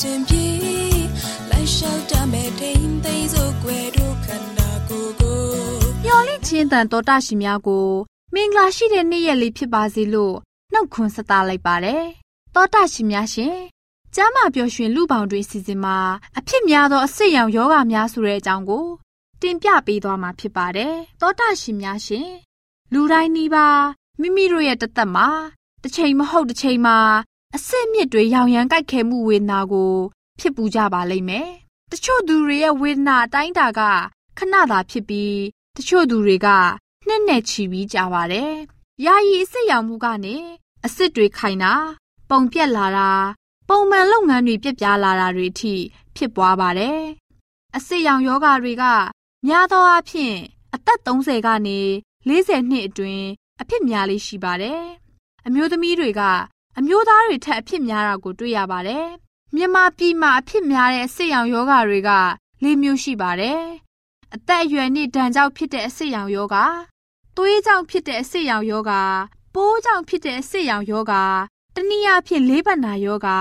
ရှင်ပြေလိုက်လျှောက်တမဲ့ထိန်သိမ်းစို့ွယ်တို့ခန္ဓာကိုယ်ကိုမျော်လင့်ခြင်းတန်တော်တရှင်များကိုမင်္ဂလာရှိတဲ့နေ့ရက်လေးဖြစ်ပါစေလို့နှုတ်ခွန်းဆက်သလိုက်ပါတယ်တောတရှင်များရှင်ကျမ်းမာပျော်ရွှင်လူပေါင်းတွင်စီစဉ်မှာအဖြစ်များသောအဆစ်ရောင်ယောဂများဆိုတဲ့အကြောင်းကို တင်ပြပေးသွားမှာဖြစ်ပါတယ်။သောတာရှင်များရှင်လူတိုင်းနီးပါးမိမိတို့ရဲ့တသက်မှာတစ်ချိန်မဟုတ်တစ်ချိန်မှာ အဆစ်မြစ်တွေရောင်ရမ်းကြိုက်ခဲမှုဝေဒနာကို ဖြစ်ပူကြပါလိမ့်မယ်။တချို့သူတွေရဲ့ဝေဒနာအတိုင်းတာကခဏသာဖြစ်ပြီးတချို့သူတွေကနှစ်နဲ့ချီပြီးကြပါတယ်။ယာယီအဆစ်ရောင်မှုကနေအဆစ်တွေခိုင်တာပုံပြက်လာတာပုံမှန်လုပ်ငန်းတွေပြက်ပြားလာတာတွေအထိဖြစ်ပွားပါတယ်။အစစ်ရောင်ယောဂတွေကများသောအားဖြင့်အသက်30ကနေ40နှစ်အတွင်းအဖြစ်များလေးရှိပါတယ်။အမျိုးသမီးတွေက အမျိုးသားတွေထက်အဖြစ်များတာကိုတွေ့ရပါတယ်။မြန်မာပြည်မှာအဖြစ်များတဲ့အစစ်ရောင်ယောဂတွေက၄မျိုးရှိပါတယ်။အသက်အရွယ်နဲ့ဒဏ်ကြောင့်ဖြစ်တဲ့အစစ်ရောင်ယောဂ၊သွေးကြောင့်ဖြစ်တဲ့အစစ်ရောင်ယောဂ၊ပိုးကြောင့်ဖြစ်တဲ့အစစ်ရောင်ယောဂတနည်းအားဖြင့်လေးပတ်နာယောဂါ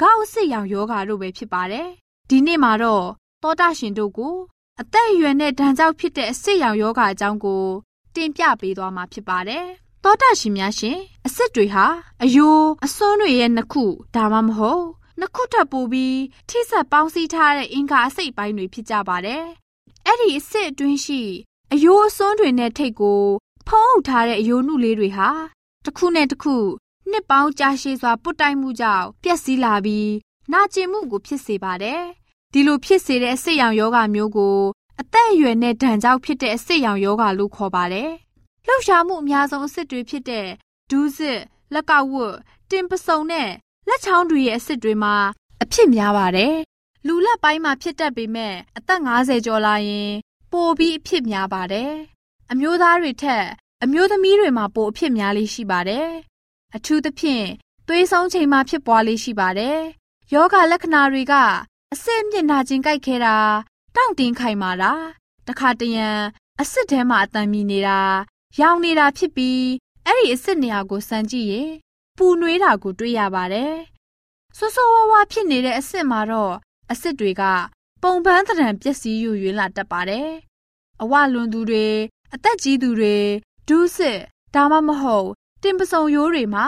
ခေါက်စစ်ရောင်ယောဂါတို့ပဲဖြစ်ပါတယ်။ဒီနေ့မှာတော့သောတာရှင်တို့ကိုအသက်အရွယ်နဲ့ဒဏ်ကြောင့်ဖြစ်တဲ့အစစ်ရောင်ယောဂါအကြောင်းကိုတင်ပြပေးသွားမှာဖြစ်ပါတယ်။ သောတာရှင်များရှင်အစစ်တွေဟာအယိုးအစွန်းတွေရဲ့နှစ်ခုဒါမှမဟုတ်နှစ်ခုထပ်ပိုပြီးထိဆက်ပေါင်းစည်းထားတဲ့အင်္ဂါအစိတ်ပိုင်းတွေဖြစ်ကြပါတယ်။အဲ့ဒီအစစ်အတွင်းရှိအယိုးအစွန်းတွေနဲ့ထိတ်ကို ဖုံးအုပ်ထားတဲ့အယိုးနုလေးတွေဟာတစ်ခုနဲ့တစ်ခုနှစ်ပေါင်းကြာရှည်စွာပုတ်တိုက်မှုကြောင့်ပျက်စီးလာပြီးနာကျင်မှုကိုဖြစ်စေပါတယ်။ဒီလိုဖြစ်စေတဲ့အစစ်ရောင်ယောဂမျိုးကို အသက်အရွယ်နဲ့ဒဏ်ကြောင့်ဖြစ်တဲ့အစစ်ရောင်ယောဂလို့ခေါ်ပါတယ်။ လှုပ်ရှားမှုအများဆုံးအစစ်တွေဖြစ်တဲ့ဒူးစစ်၊လက်ကောက်ဝတ်၊တင်ပစုံနဲ့လက်ချောင်းတွေရဲ့အစစ်တွေမှာအဖြစ်များပါတယ်။လူလက်ပိုင်းမှာဖြစ်တတ်ပေမဲ့အသက်50ကျော်လာရင် ပိုပြီးအဖြစ်များပါတယ်။အမျိုးသားတွေထက်အမျိုးသမီးတွေမှာပိုအဖြစ်များလေးရှိပါတယ်အထူးသဖြင့်သွေးဆုံးချိန်မှာဖြစ်ပွားလေးရှိပါတယ်။ယောဂလက္ခဏာတွေကအဆစ်မျက်နှာချင်းကြိုက်ခဲတာတောင့်တင်းခိုင်မာတာတခါတရံအဆစ်ထဲမှာအတန်မြည်နေတာ ရောင်နေတာဖြစ်ပြီးအဲ့ဒီအဆစ်နေရာကိုစမ်းကြည့်ရင်ပူနွေးတာကိုတွေ့ရပါတယ်။ဆိုးဆိုးဝါးဝါဖြစ်နေတဲ့အဆစ်မှာတော့အဆစ်တွေက ပုံပန်းသဏ္ဍာန်ပျက်စီးယူရွေးလာတတ်ပါတယ်။အဝလွန်သူတွေအသက်ကြီးသူတွေဒူးစစ်ဒါမှမဟုတ်တင်ပစုံရိုးတွေမှာ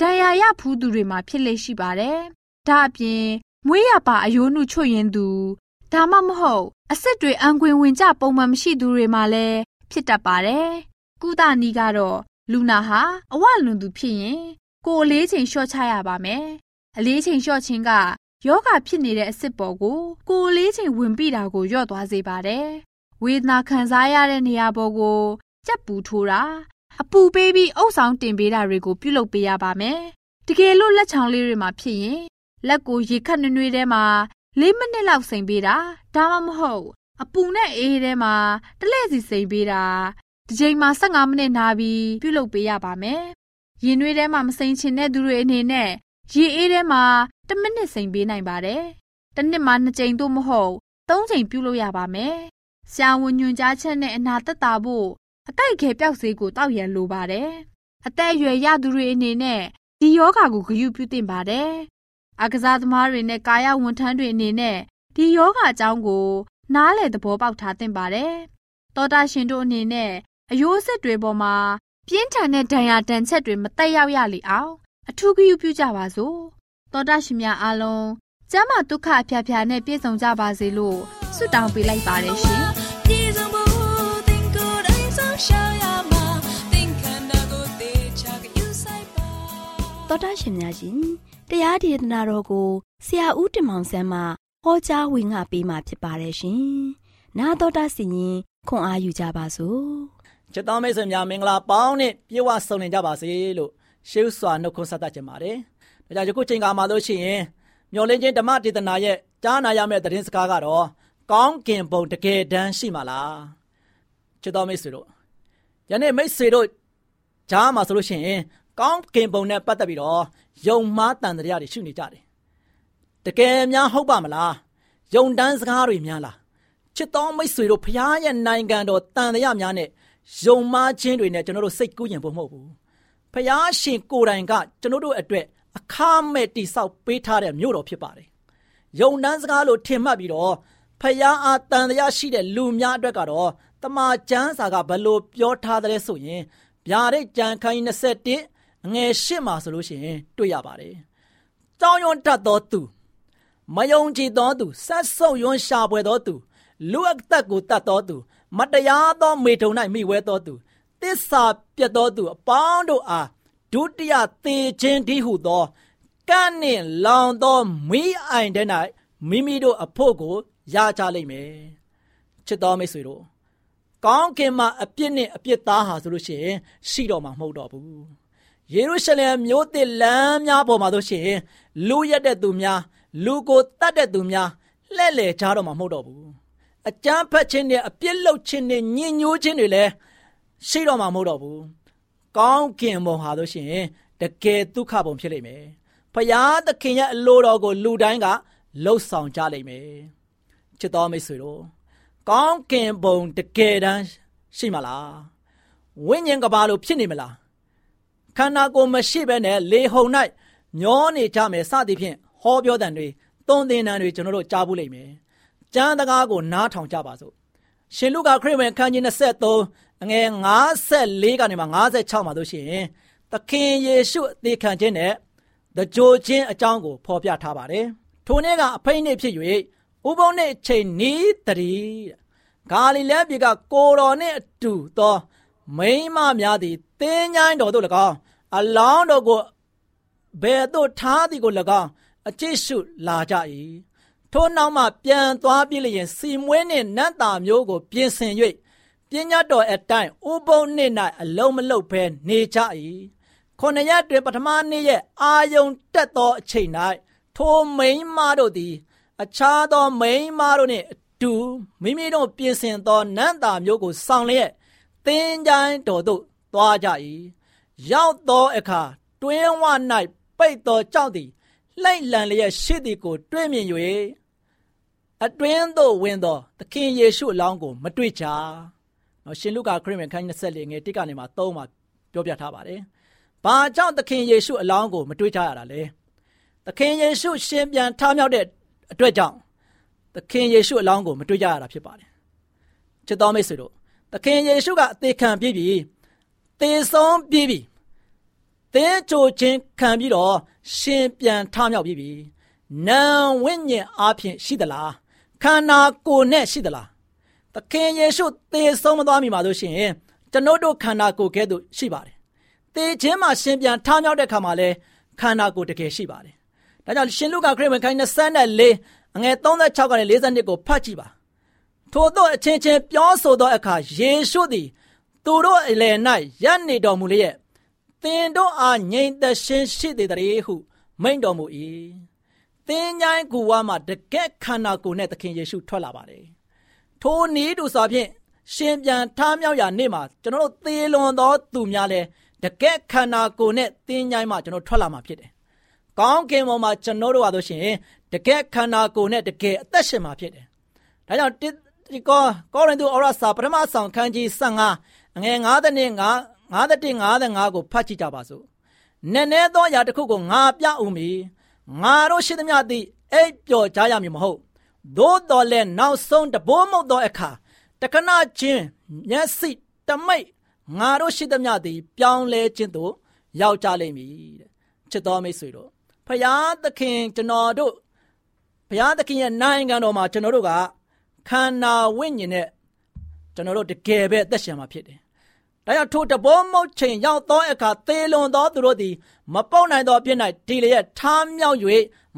ဒဏ်ရာရဖူးသူတွေမှာဖြစ်လေရှိပါတယ်။ဒါအပြင်မွေးရပါအယိုးနုချွတ်ရင်သူဒါမှမဟုတ်အဆက်တွေအံခွင်ဝင်ကြပုံမှန်မရှိသူတွေမှာလည်းဖြစ်တတ်ပါတယ်။ ကုသနီကတော့လူနာဟာအဝလွန်သူဖြစ်ရင်ကိုအလေးချိန်လျှော့ချရပါမယ်။အလေးချိန်လျှော့ခြင်းကယောဂဖြစ်နေတဲ့အစ်စ်ပေါ်ကိုကိုအလေးချိန်ဝင်ပြီးတာကိုလျော့သွားစေပါတယ်။ဝေဒနာခံစားရတဲ့နေရာပေါ်ကိုကြက်ပူထိုးတာအပူပေးပြီးအုပ်ဆောင်တင်ပေးတာတွေကိုပြုလုပ်ပေးရပါမယ်။တကယ်လို့လက်ချောင်းလေးတွေမှာဖြစ်ရင်လက်ကိုရေခတ်နွေ့နွေ့ထဲမှာ၄မိနစ်လောက်စိမ်ပေးတာဒါမှမဟုတ်အပူနဲ့အေးထဲမှာတလဲစီစိမ်ပေးတာ တတစ်ချိန်မှာ15မိနစ်နာပြီးပြုလုပ်ပေးရပါမယ်။ရင်နွေးထဲမှာမစိန်ချင်တဲ့သူတွေအနေနဲ့ရေအေးထဲမှာ1မိနစ်စိန်ပေးနိုင်ပါတယ်။တစ်နှစ်မှာ2ကြိမ်သို့မဟုတ်3ကြိမ်ပြုလုပ်ရပါမယ်။ဆရာဝန်ညွှန်ကြားချက်နဲ့အနာသက်သာဖို့အကိုက်ခဲပျောက်စေးကိုတောက်ရန်လိုပါတယ်။အသက်အရွယ်ရသူတွေအနေနဲ့ဒီယောဂါကိုဂရုပြုသင့်ပါတယ်။အကစားသမားတွေနဲ့ကာယဝန်ထမ်းတွေအနေနဲ့ဒီယောဂအကြောင်းကို နားလည်သဘောပေါက်ထားသင့်ပါတယ်။သောတာရှင်တို့အနေနဲ့ အယိုးစစ်တွေပေါ်မှာပြင်းထန်တဲ့ဒဏ်ရာဒဏ်ချက်တွေမတက်ရောက်ရလေအောင်အထူးဂရုပြုကြပါစို့။သောတာရှင်များအားလုံးကျမ်းမာဒုက္ခအဖျားဖျားနဲ့ပြည့်စုံကြပါစေလို့ဆုတောင်းပေးလိုက်ပါတယ်ရှင်။ပြည်စုံဖို့သင်ကိုယ်တိုင်ဆောင်ရှောက်ရမှာသင်ခန္ဓာကိုယ်သေးချာယူဆိုင်ပါတော်တာရှင်များရှင်တရားဒေသနာတော်ကိုဆရာဦးတင်မောင်ဆန်းမှဟောကြားဝင်ငါပေးมาဖြစ်ပါတယ်ရှင်။နာတော်တာစီရင်ခွန်အားယူကြပါစို့။ ချစ်တော်မိတ်ဆွေများမင်္ဂလာပေါင်းနဲ့ပြေဝဆုံနေကြပါစေလို့ရှေးဥစွာနှုတ်ခွန်းဆက်တတ်ကြပါတယ်။ဒါကြောင့်ယခုချိန်ကမှလို့ရှိရင်မျော်လင့်ခြင်းဓမ္မဒေသနာရဲ့ကြားနာရမယ့်သတင်းစကားကတော့ကောင်းကင်ဘုံတကယ်တမ်းရှိမှလား။ချစ်တော်မိတ်ဆွေတို့ယနေ့မိတ်ဆွေတို့ကြားမှာဆိုလို့ရှိရင်ကောင်းကင်ဘုံနဲ့ပတ်သက်ပြီးတော့ယုံမှားတန်တရားတွေရှိနေကြတယ်။တကယ်များဟုတ်ပါမလား။ယုံတန်းစကားတွေများလား။ချစ်တော်မိတ်ဆွေတို့ဖရားရဲ့နိုင်ငံတော်တန်တရားများနဲ့ ယုံမှားခြင်းတွေနဲ့ကျွန်တော်တို့စိတ်ကူးရင်ဖို့မဟုတ်ဘူးဖယားရှင်ကိုယ်တိုင်ကကျွန်တော်တို့အတွက်အခမဲ့တိဆောက်ပေးထားတဲ့မြို့တော်ဖြစ်ပါတယ်ယုံနှန်းစကားလို့ထင်မှတ်ပြီးတော့ဖယားအားတန်တရားရှိတဲ့လူများအတွက်ကတော့တမန်ကျမ်းစာကဘလို့ပြောထားတဲ့ဆိုရင်ဗျာဒိတ်ကြံခိုင်း21အငယ်၈မှာဆိုလို့ရှိရင်တွေ့ရပါတယ်တောင်းယွန်းတတ်သောသူမယုံကြည်သောသူဆက်ဆုပ်ယွန်းရှာပွေသောသူလူအသက်ကိုတတ်သောသူ မတရားသောမေထုံ၌မိဝဲသောသူတစ္ဆာပြတ်သောသူအပေါင်းတို့အားဒုတိယသေခြင်းတည်းဟုသောကန့်နှင့်လောင်သောမိအိုင်တဲ့၌မိမိတို့အဖို့ကိုရကြလိမ့်မယ်ချစ်တော်မိတ်ဆွေတို့ကောင်းကင်မှာအပြစ်နဲ့အပြစ်သားဟာဆိုလို့ရှိရင်ရှိတော့မှာမဟုတ်တော့ဘူးယေရုရှလင်မြို့သစ်လမ်းများပေါ်မှာဆိုရှင်လူရက်တဲ့သူများလူကိုတတ်တဲ့သူများလှဲ့လေကြတော့မှာမဟုတ်တော့ဘူး အကြမ်းဖက်ခြင်းနဲ့အပြစ်လုပ်ခြင်းနဲ့ညှဉ်းညိုးခြင်းတွေလည်းရှိတော့မှာမဟုတ်တော့ဘူးကောင်းကင်ဘုံဟာလို့ရှိရင်တကယ်ဒုက္ခဘုံဖြစ်လိမ့်မယ်ဖယားသခင်ရဲ့အလိုတော်ကိုလူတိုင်းကလှုပ်ဆောင်ကြလိမ့်မယ်ချစ်တော်မိတ်ဆွေတို့ကောင်းကင်ဘုံတကယ်တမ်းရှိမလားဝိညာဉ်ကဘာလို့ဖြစ်နေမလားခန္ဓာကိုယ်မရှိဘဲနဲ့လေဟုန်၌မျောနေကြမယ်စသည်ဖြင့်ဟောပြောတဲ့တွေသုံးသင်တန်တွေကျွန်တော်တို့ကြားဘူးလိမ့်မယ် ကျမ်းတကားကိုနားထောင်ကြပါစို့ရှင်လုကာခရစ်ဝင်ခန်းကြီး23အငယ်54ကနေမှ56မှာတို့ရှိရင်သခင်ယေရှုအသေးခံခြင်းနဲ့တကြိုခြင်းအကြောင်းကိုဖော်ပြထားပါတယ်ထိုနေ့ကအဖိနှိဖြစ်၍ဥပုံနှင့်အချိန်နီးတည်းဂါလိလဲပြည်ကကိုတော်နှင့်အတူသောမိန်းမများသည်တင်းញိုင်းတော်တို့၎င်းအလောင်းတော်ကိုဘယ်သို့ထားသည်ကို၎င်းအကျိရှုလာကြ၏ ထိုနောက်မှပြန်သွားပြည့်လျင်စီမွေးနှင့်နတ်သားမျိုးကို ပြင်ဆင်၍ပညာတော်အတိုင်းဥပုံနှင့်၌အလုံးမလုံးဘဲနေကြ၏ခொနရက်တွင်ပထမနေ့ရဲ့အာယုံတက်သောအချိန်၌ထိုမိန်းမတို့သည် အခြားသောမိန်းမတို့နှင့်အတူမိမိတို့ပြင်ဆင်သောနတ်သားမျိုးကိုဆောင်လျက်သင်္ချိုင်းတော်သို့သွားကြ၏ရောက်သောအခါတွင်းဝ၌ပိတ်သောကြောက်သည်လှိမ့်လန်လျက်ရှိသည်ကို တွေ့မြင်၍ အတွင်းသို့ဝင်သောသခင်ယေရှုအလောင်းကိုမတွေ့ကြ။နော်ရှင်လုကာခရစ်ဝင်ခန်း24ငယ်1ကနေမှ3မှာပြောပြထားပါတယ်။ဘာကြောင့်သခင်ယေရှုအလောင်းကိုမတွေ့ကြရတာလဲ။သခင်ယေရှုရှင်ပြန်ထမြောက်တဲ့အတွက်ကြောင့်သခင်ယေရှုအလောင်းကိုမတွေ့ကြရတာဖြစ်ပါတယ်။ချစ်တော်မိတ်ဆွေတို့သခင်ယေရှုကအသေးခံပြီးပြီ။သေဆုံးပြီးပြီ။သင်ကြိုခြင်းခံပြီးတော့ရှင်ပြန်ထမြောက်ပြီးပြီ။နံဝိညာဉ်အားဖြင့်ရှိသလား ခန္ဓာကိုယ်နဲ့ရှိသလားသခင်ယေရှုသေဆုံးမသွားမီမှာလို့ရှိရင်ကျွန်ုပ်တို့ခန္ဓာကိုယ်ကဲ့သို့ရှိပါတယ်သေခြင်းမှာရှင်ပြန်ထမြောက်တဲ့ခါမှာလဲခန္ဓာကိုယ်တကယ်ရှိပါတယ်ဒါကြောင့်ရှင်လုကာခရစ်ဝင်ခိုင်း24အငယ်36ကနေ42ကိုဖတ်ကြည့်ပါထို့သောအချင်းချင်းပြောဆိုသောအခါယေရှုသည်သူတို့အလယ်၌ရပ်နေတော်မူလျက်သင်တို့အားငြိမ်သက်ခြင်းရှိသေးတယ်ဟုမိန့်တော်မူ၏ သင်ញိုင်းကူဝါမှာတကက်ခန္ဓာကိုယ်နဲ့သခင်ယေရှုထွက်လာပါတယ်ထိုနည်းတူစွာဖြင့်ရှင်ပြန်ထားမြောက်ရာနေ့မှာကျွန်တော်တို့သေလွန်သောသူများလဲတကယ်ခန္ဓာကိုယ်နဲ့တင်းញိုင်းမှကျွန်တော်ထွက်လာမှာဖြစ်တယ်။ကောင်းကင်ဘုံမှာကျွန်တော်တို့ဟာဆိုရှင်တကယ်ခန္ဓာကိုယ်နဲ့တကယ်အသက်ရှင်မှာဖြစ်တယ်။ဒါကြောင့်ဒီကောကောရိန္သုဩရစာပထမဆောင်ခန်းကြီး15ငွေ9တဲ့9 9တဲ့55ကိုဖတ်ကြည့်ကြပါစို့။နည်းနည်းသောအရာတစ်ခုကိုငါပြဦးမည်။ ငါတို့ရှိသမျှသည်အိပ်ပျော်ကြရမည်မဟုတ်။သို့တော်လည်းနောက်ဆုံးတဘိုးမုတ်သောအခါတခဏချင်းမျက်စိတမိတ်ငါတို့ရှိသမျှသည် ပြောင်းလဲခြင်းသို့ရောက်ကြလိမ့်မည်တဲ့ချစ်တော်မိတ်ဆွေတို့ဖယားသခင်ကျွန်တော်တို့ဘုရားသခင်ရဲ့နိုင်ငံတော်မှာကျွန်တော်တို့ကခန္ဓာဝိညာဉ်နဲ့ကျွန်တော်တို့တကယ်ပဲအသက်ရှင်မှာဖြစ်တယ်။ ဒါကြောင့်ထိုတဘောမုတ်ချိန်ရောက်သောအခါသေလွန်သောသူတို့သည် မပေါက်နိုင်သောအဖြစ်၌ဒီလျက်ထားမြောက်၍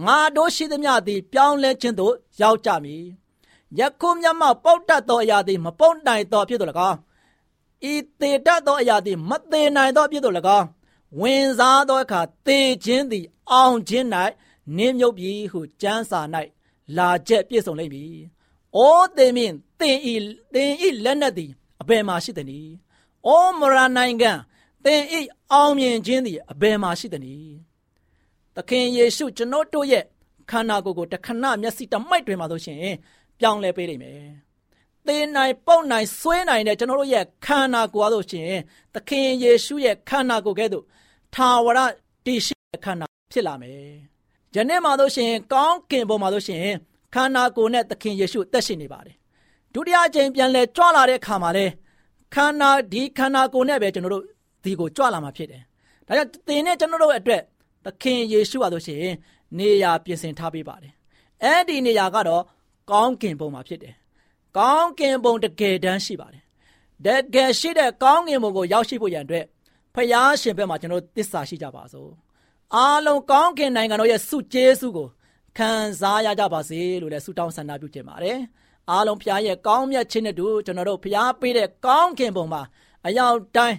ငါတို့ရှိသမျှသည် ပြောင်းလဲခြင်းသို့ရောက်ကြမည်။ယခုမြတ်မပေါက်တတ်သောအရာသည် မပေါက်နိုင်သောအဖြစ်သို့၎င်းဤသေတတ်သောအရာသည်မသေးနိုင်သောအဖြစ်သို့၎င်းဝင်စားသောအခါသေခြင်းသည် အောင်ခြင်း၌နင်းမြုပ်ပြီဟုကျမ်းစာ၌လာချက်ပြည့်စုံလိမ့်မည်။အိုးသေမင်းသင်ဤသင်ဤလက်နက်သည်အဘယ်မှာရှိသနည်း။ အိုးမရနိုင်ငံသင်ဤအောင်မြင်ခြင်းသည်အဘယ်မှာရှိသနည်း။သခင်ယေရှုကျွန်တော်တို့ရဲ့ခန္ဓာကိုယ်ကိုတခဏမျက်စိတမိုက်တွင်မှာဆိုရှင်ပြောင်းလဲပေးလိမ့်မယ်။သေနိုင်ပုတ်နိုင်ဆွဲနိုင်တဲ့ကျွန်တော်တို့ရဲ့ခန္ဓာကိုယ်အားဆိုရှင်သခင်ယေရှုရဲ့ခန္ဓာကိုယ်ကဲ့သို့ထာဝရတည်ရှိတဲ့ခန္ဓာဖြစ်လာမယ်။ယနေ့မှာဆိုရှင်ကောင်းကင်ဘုံမှာဆိုရှင်ခန္ဓာကိုယ်နဲ့သခင်ယေရှုသက်ရှင်နေပါတယ်။ဒုတိယအကြိမ်ပြန်လဲကြွလာတဲ့အခါမှာလဲ ခန္ဓာဒီခန္ဓာကိုယ်နဲ့ပဲကျွန်တော်တို့ဒီကိုကြွလာမှာဖြစ်တယ်။ဒါကြောင့်သင်နဲ့ကျွန်တော်တို့အတွက်သခင်ယေရှုဟာဆိုရှင်နေရာပြင်ဆင်ထားပေးပါတယ်။အဲ့ဒီနေရာကတော့ကောင်းကင်ဘုံမှာဖြစ်တယ်။ကောင်းကင်ဘုံတကယ်တမ်းရှိပါတယ်။တကယ်ရှိတဲ့ကောင်းကင်ဘုံကိုရောက်ရှိဖို့ရန်အတွက်ဖယားရှင်ဘက်မှာကျွန်တော်သစ္စာရှိကြပါစို့အားလုံးကောင်းကင်နိုင်ငံတော်ရဲ့စုကျေးစုကိုခံစားရကြပါစေလို့လည်းဆုတောင်းဆန္ဒပြုချင်ပါတယ် အားလုံးဖယားရဲ့ကောင်းမြတ်ခြင်းနဲ့တူကျွန်တော်တို့ဖယားပေးတဲ့ကောင်းကင်ဘုံမှာအရောက်တိုင်း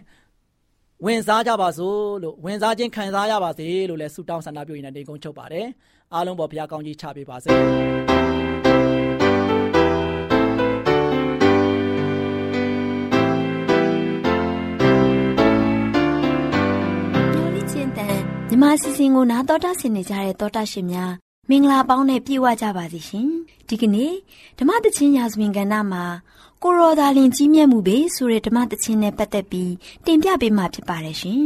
ဝင်စားကြပါစို့လို့ဝင်စားခြင်းခံစားရပါစေလို့လည်းဆုတောင်းဆန္ဒပြုရင်းနဲ့နေကုန်းချုပ်ပါတယ်အားလုံးပေါ်ဖယားကောင်းကြီးချပေးပါစေမြမစီစဉ်ကိုနာတော်တာဆင်နေကြတဲ့တောတာရှင်များ မင်္ဂလာပေါင်းနဲ့ပြည့်ဝကြပါစေရှင်ဒီကနေ့ဓမ္မတချင်းရာဇဝင်ကဏ္ဍမှာကိုရောသာလင်ကြီးမြတ်မှုပဲဆိုတဲ့ဓမ္မတချင်းနဲ့ပတ်သက်ပြီးတင်ပြပေးမှာဖြစ်ပါတယ်ရှင်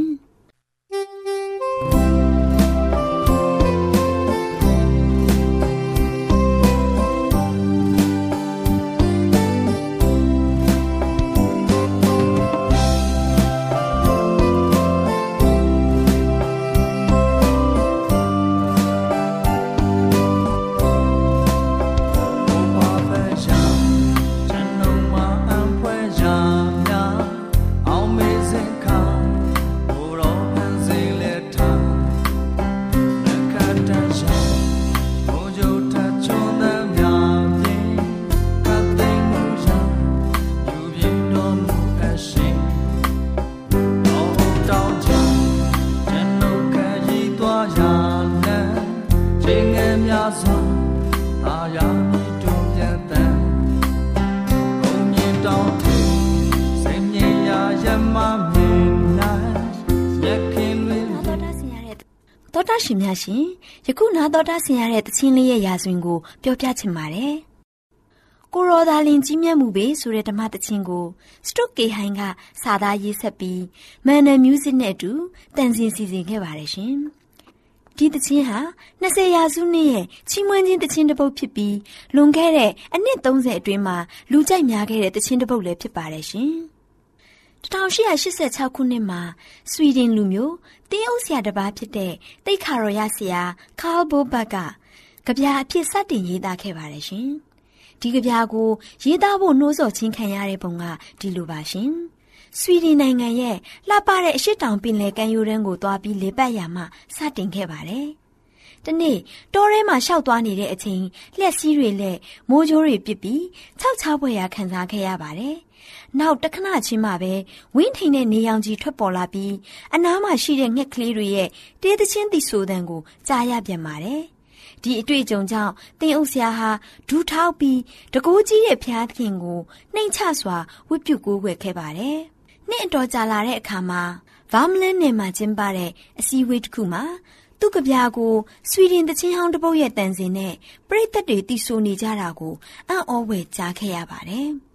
များရှင်ယခုနာတော်တာဆင်ရတဲ့တခြင်းလေးရဲ့ရာဇဝင်ကိုပြောပြချင်ပါတယ်။ကိုရောဒါလင်ကြီးမြတ်မှုပဲဆိုတဲ့ဓမ္မတခြင်းကိုစတုတ်ကေဟိုင်းကစာသားရေးဆက်ပြီးမန်နယ်မြူးစစ်နဲ့အတူတန်ဆင်စီစဉ်ခဲ့ပါတယ်ရှင်။ဒီတခြင်းဟာ20ရာစုနှစ်ရဲ့ချီးမွမ်းခြင်းတခြင်းတစ်ပုဒ်ဖြစ်ပြီးလွန်ခဲ့တဲ့အနှစ်30အတွင်းမှာလူကြိုက်များခဲ့တဲ့တခြင်းတစ်ပုဒ်လည်းဖြစ်ပါတယ်ရှင်။ 1886ခုနှစ်မှာဆွီဒင်လူမျိုးတင်းအုပ်ဆရာတစ်ပါးဖြစ်တဲ့တိတ်ခါရော်ရဆရာကားဘိုဘတ်ကကြပြာအဖြစ်စတင်ရေးသားခဲ့ပါတယ်ရှင်။ဒီကြပြာကိုရေးသားဖို့နှိုးဆော်ချင်းခံရတဲ့ပုံကဒီလိုပါရှင်။ဆွီဒင်နိုင်ငံရဲ့လှပတဲ့အရှိတောင်ပင်လယ်ကမ်းရိုးတန်းကိုသွားပြီးလေပတ်ရမှစတင်ခဲ့ပါတယ်။တနေ့တောထဲမှာရှောက်သွားနေတဲ့အချိန်လျှက်စီးတွေလက်မိုးကြိုးတွေပစ်ပြီးခြောက်ချားပွဲရာခံစားခဲ့ရပါတယ်။ နောက်တခဏချင်းမှပဲဝင်းထိန်တဲ့နေရောင်ကြီးထွက်ပေါ်လာပြီးအနားမှာရှိတဲ့ငှက်ကလေးတွေရဲ့တေးသချင်းသီဆိုတန်ကိုကြားရပြန်ပါတယ်။ဒီအတွေ့အကြုံကြောင့်တင်အုပ်ဆရာဟာဒူးထောက်ပြီးတကိုးကြီးရဲ့ဖျားသခင်ကိုနှိမ်ချစွာဝတ်ပြုကိုးကွယ်ခဲ့ပါတယ်။နှစ်အတော်ကြာလာတဲ့အခါမှာဗာမလန်နယ်မှာကျင်းပတဲ့အစည်းအဝေးတစ်ခုမှာသူ့ကဗျာကိုဆွီဒင်တချင်းဟောင်းတစ်ပုတ်ရဲ့တန်စင်နဲ့ပရိသတ်တွေတီးဆိုနေကြတာကိုအံ့ဩဝယ်ကြားခဲ့ရပါတယ်။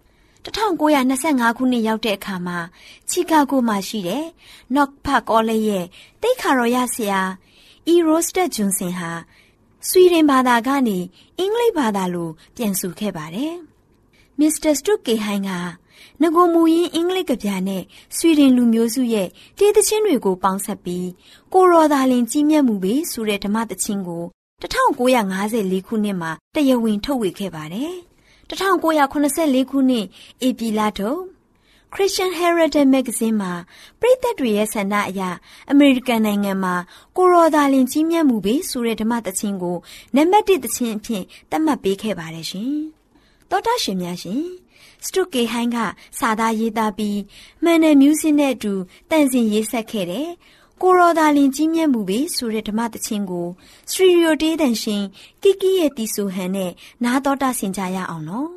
1925ခုနှစ်ရောက်တဲ့အခါမှာချီကာဂိုမှာရှိတဲ့ Knox Park College ရဲ့တိတ်ခါတော်ရဆရာ E. Rosted Johnson ဟာဆွီဒင်ဘာသာကနေအင်္ဂလိပ်ဘာသာလိုပြန်ဆိုခဲ့ပါတယ်။ Mr. Stuck ကေဟိုင်းကငကိုမူရင်းအင်္ဂလိပ်ကဗျာနဲ့ဆွီဒင်လူမျိုးစုရဲ့တေးသချင်းတွေကိုပေါင်းစပ်ပြီးကိုရော်သာလင်ကြီးမြတ်မှုပဲဆိုတဲ့ဓမ္မသချင်းကို1954ခုနှစ်မှာတရားဝင်ထုတ်ဝေခဲ့ပါတယ်။ 1984ခုနှစ်ဧပြီလထုတ် Christian Heritage Magazine မှာပြည်သက်တွေရဲ့ဆန္ဒအရအမေရိကန်နိုင်ငံမှာကိုရော်ဒါလင်ကြီးမြတ်မှုပဲဆိုတဲ့ဓမ္မသချင်းကိုနံပါတ်1သချင်းအဖြစ်သတ်မှတ်ပေးခဲ့ပါတယ်ရှင်။သောတာရှင်များရှင်စတုကေဟိုင်းကစာသားရေးသားပြီးမှန်တဲ့မြူးစင်းနဲ့အတူတန်စင်ရေးဆက်ခဲ့တဲ့ ကိုရော်ဒါလင်ကြီးမြတ်မှုပဲဆိုတဲ့ဓမ္မသချင်းကိုစထရီယိုတေးတန်ရှင်ကီကီရဲ့တီဆိုဟန်နဲ့နားတော်တာဆင်ကြရအောင်နော်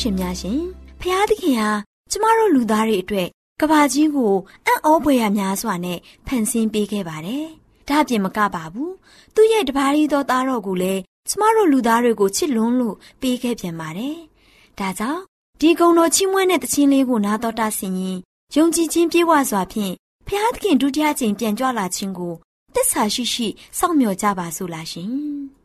ရှင်များရှင်ဖျားသခင်ဟာကျမတို့လူသားတွေအတွက်ကဘာကြီးကိုအံ့ဩဖွယ်ရများစွာနဲ့ဖန်ဆင်းပေးခဲ့ပါတယ်။ဒါ့အပြင်မကပါဘူး။သူ့ရဲ့တပါးရီသောသားတော်ကိုလည်းကျမတို့လူသားတွေကိုချစ်လွန်းလို့ပေးခဲ့ပြန်ပါတယ်။ဒါကြောင့်ဒီကုံတော်ချီးမွမ်းတဲ့တခြင်းလေးကိုနာတော်တာဆင်ရင်ယုံကြည်ခြင်းပြေဝစွာဖြင့်ဖျားသခင်ဒုတိယကြိမ်ပြန်ကြွလာခြင်းကိုတစ္ဆာရှိရှိစောင့်မျှော်ကြပါစို့လားရှင်။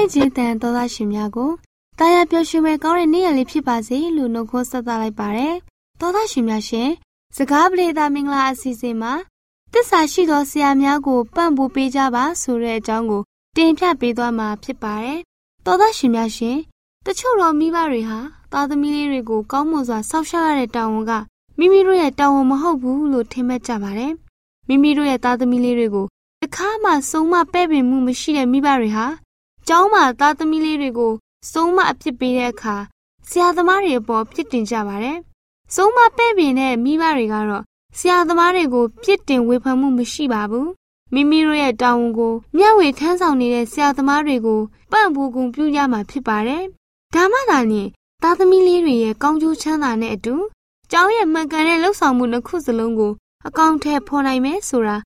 လင့်ခြင်းတန်သောသားရှင်များကိုတာယာပျော်ရွှင်မဲ့ကောင်းတဲ့နေ့ရက်လေးဖြစ်ပါစေလို့နှုတ်ခွန်းဆက်သလိုက်ပါတယ်။သောသားရှင်များရှင်စကားပရိသတ်မင်္ဂလာအစီအစဉ်မှာတစ္ဆာရှိသောဆရာများကိုပံ့ပိုးပေးကြပါဆိုတဲ့အကြောင်းကိုတင်ပြပေးသွားမှာဖြစ်ပါတယ်။သောသားရှင်များရှင်တချို့တော့မိဘတွေဟာသားသမီးလေးတွေကိုကောင်းမွန်စွာစောင့်ရှောက်ရတဲ့တာဝန်ကမိမိတို့ရဲ့တာဝန်မဟုတ်ဘူးလို့ထင်မှတ်ကြပါတယ်။မိမိတို့ရဲ့သားသမီးလေးတွေကိုတခါမှစုံမပဲ့ပင်မှုမရှိတဲ့မိဘတွေဟာ ကျောင်းမှာသားသမီးလေးတွေကိုစုံမအဖြစ်ပေးတဲ့အခါဆရာသမားတွေအပေါ်ပြစ်တင်ကြပါတယ်။စုံမပဲ့ပင်တဲ့မိဘတွေကတော့ဆရာသမားတွေကိုပြစ်တင်ဝေဖန်မှုမရှိပါဘူး။မိမိတို့ရဲ့တာဝန်ကိုမျှဝေထမ်းဆောင်နေတဲ့ဆရာသမားတွေကိုပံ့ပိုးကူပြုကြမှာဖြစ်ပါတယ်။ဒါမှသာလျှင်သားသမီးလေးတွေရဲ့ကောင်းကျိုးချမ်းသာနဲ့အတူကျောင်းရဲ့မှန်ကန်တဲ့လှုပ်ဆောင်မှုနှစ်ခုစလုံးကိုအကောင့်ထဲဖော်နိုင်မယ်ဆိုတာ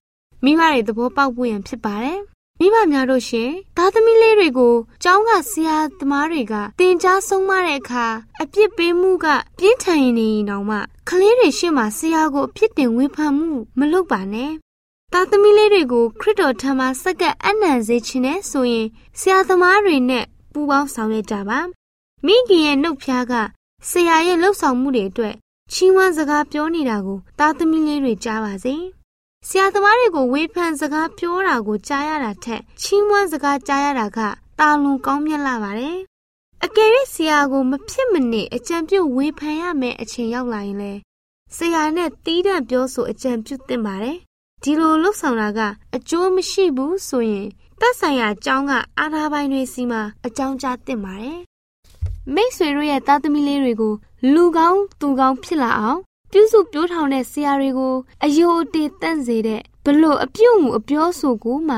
မိဘတွေသဘောပေါက်ဖို့ရန်ဖြစ်ပါတယ်။ မိဘများတို့ရှင်သားသမီးလေးတွေကိုကျောင်းကဆရာသမားတွေကတင် जा ဆုံးမတဲ့အခါအပြစ်ပေးမှုကပြင်းထန်ရင်နေရင်တောင်မှကလေးတွေရှေ့မှာဆရာကိုအပြစ်တင်ဝေဖန်မှုမလုပ်ပါနဲ့။သားသမီးလေးတွေကိုခရစ်တော်ထံမှာစက္ကပ်အနံစေခြင်းနဲ့ဆိုရင်ဆရာသမားတွေနဲ့ပူးပေါင်းဆောင်ရွက်ကြပါ။မိခင်ရဲ့နှုတ်ဖျားကဆရာရဲ့လှုပ်ဆောင်မှုတွေအတွက်ချီးမွမ်းစကားပြောနေတာကိုသားသမီးလေးတွေကြားပါစေ။ ဆရာသမားတွေကိုဝေဖန်စကားပြောတာကိုကြားရတာထက်ချီးမွမ်းစကားကြားရတာကတာလွန်ကောင်းမြတ်လာပါတယ်။အကယ်၍ဆရာကိုမဖြစ်မနေအကြံပြုဝေဖန်ရမယ့်အချိန်ရောက်လာရင်လေဆရာနဲ့တီးတန့်ပြောဆိုအကြံပြုသင့်ပါတယ်။ဒီလိုလှုပ်ဆောင်တာကအကျိုးမရှိဘူးဆိုရင်သက်ဆိုင်ရာအကြောင်းကအာဏာပိုင်တွေစီမှာအကြောင်းကြားသင့်ပါတယ်။မိတ်ဆွေတို့ရဲ့သားသမီးလေးတွေကိုလူကောင်းသူကောင်းဖြစ်လာအောင် ပြုစုပြောထောင်တဲ့ဆရာတွေကိုအယိုအတေတန့်စေတဲ့ဘလို့အပြုတ်မှုအပြောဆိုကိုမှ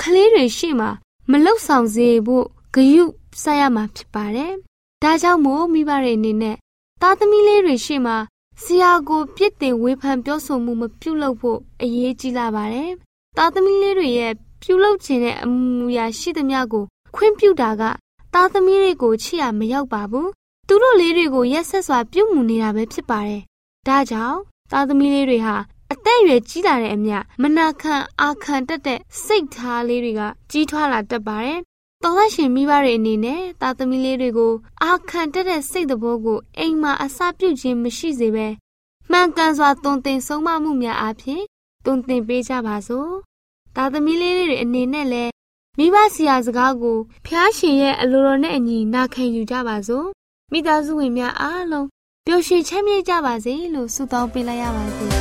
ကလေးတွေရှေ့မှာမလုဆောင်စေဖို့ဂယုဆက်ရမှာဖြစ်ပါတယ်။ဒါကြောင့်မို့မိဘတွေအနေနဲ့သားသမီးလေးတွေရှေ့မှာဆရာကိုပြစ်တင်ဝေဖန်ပြောဆိုမှုမပြုလုပ်ဖို့အရေးကြီးလာပါတယ်။သားသမီးလေးတွေရဲ့ပြုလုပ်ခြင်းတဲ့အမူအရာရှိသမျှကိုခွင့်ပြုတာကသားသမီးတွေကိုချစ်ရမရောက်ပါဘူး။သူတို့လေးတွေကိုရက်ဆက်စွာပြုမှုနေတာပဲဖြစ်ပါတယ်။ ဒါကြောင့်သားသမီးလေးတွေဟာအသက်အရွယ်ကြီးလာတဲ့အမျှမနာခံအာခံတတ်တဲ့စိတ်ထားလေးတွေကကြီးထွားလာတတ်ပါတယ်။တော်သားရှင်မိဘတွေအနေနဲ့သားသမီးလေးတွေကိုအာခံတတ်တဲ့စိတ်သဘောကိုအိမ်မှာအစာပြုတ်ခြင်းမရှိစေဘဲမှန်ကန်စွာသွန်သင်ဆုံးမမှုများအပြင်သွန်သင်ပေးကြပါစို့။သားသမီးလေးတွေအနေနဲ့လည်းမိဘဆရာစကားကိုဖျားရှင်ရဲ့အလိုတော်နဲ့အညီနာခံယူကြပါစို့။မိသားစုဝင်များအားလုံး ပျော်ရွှင်ချမ်းမြေ့ကြပါစေလို့ဆုတောင်းပေးလိုက်ရပါစေ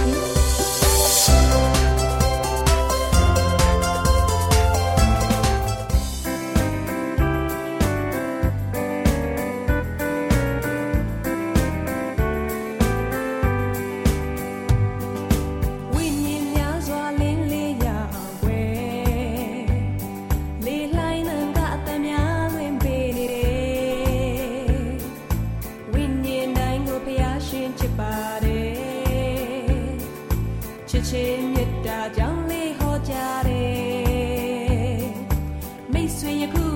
you could.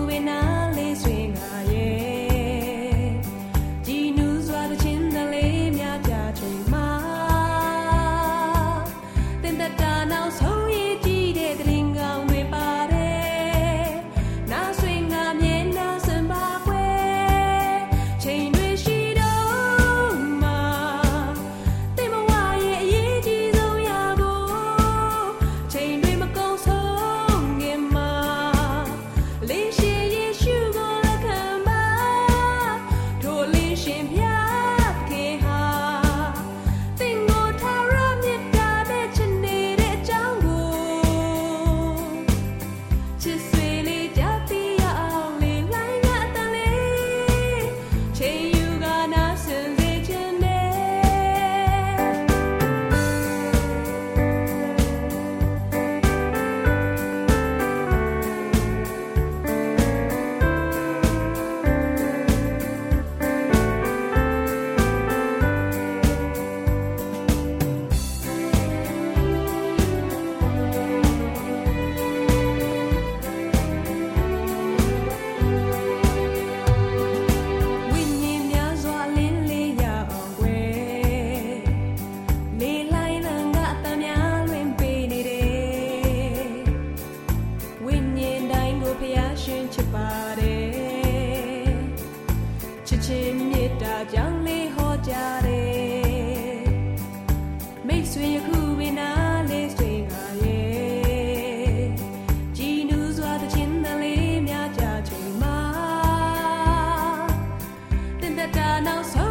I town so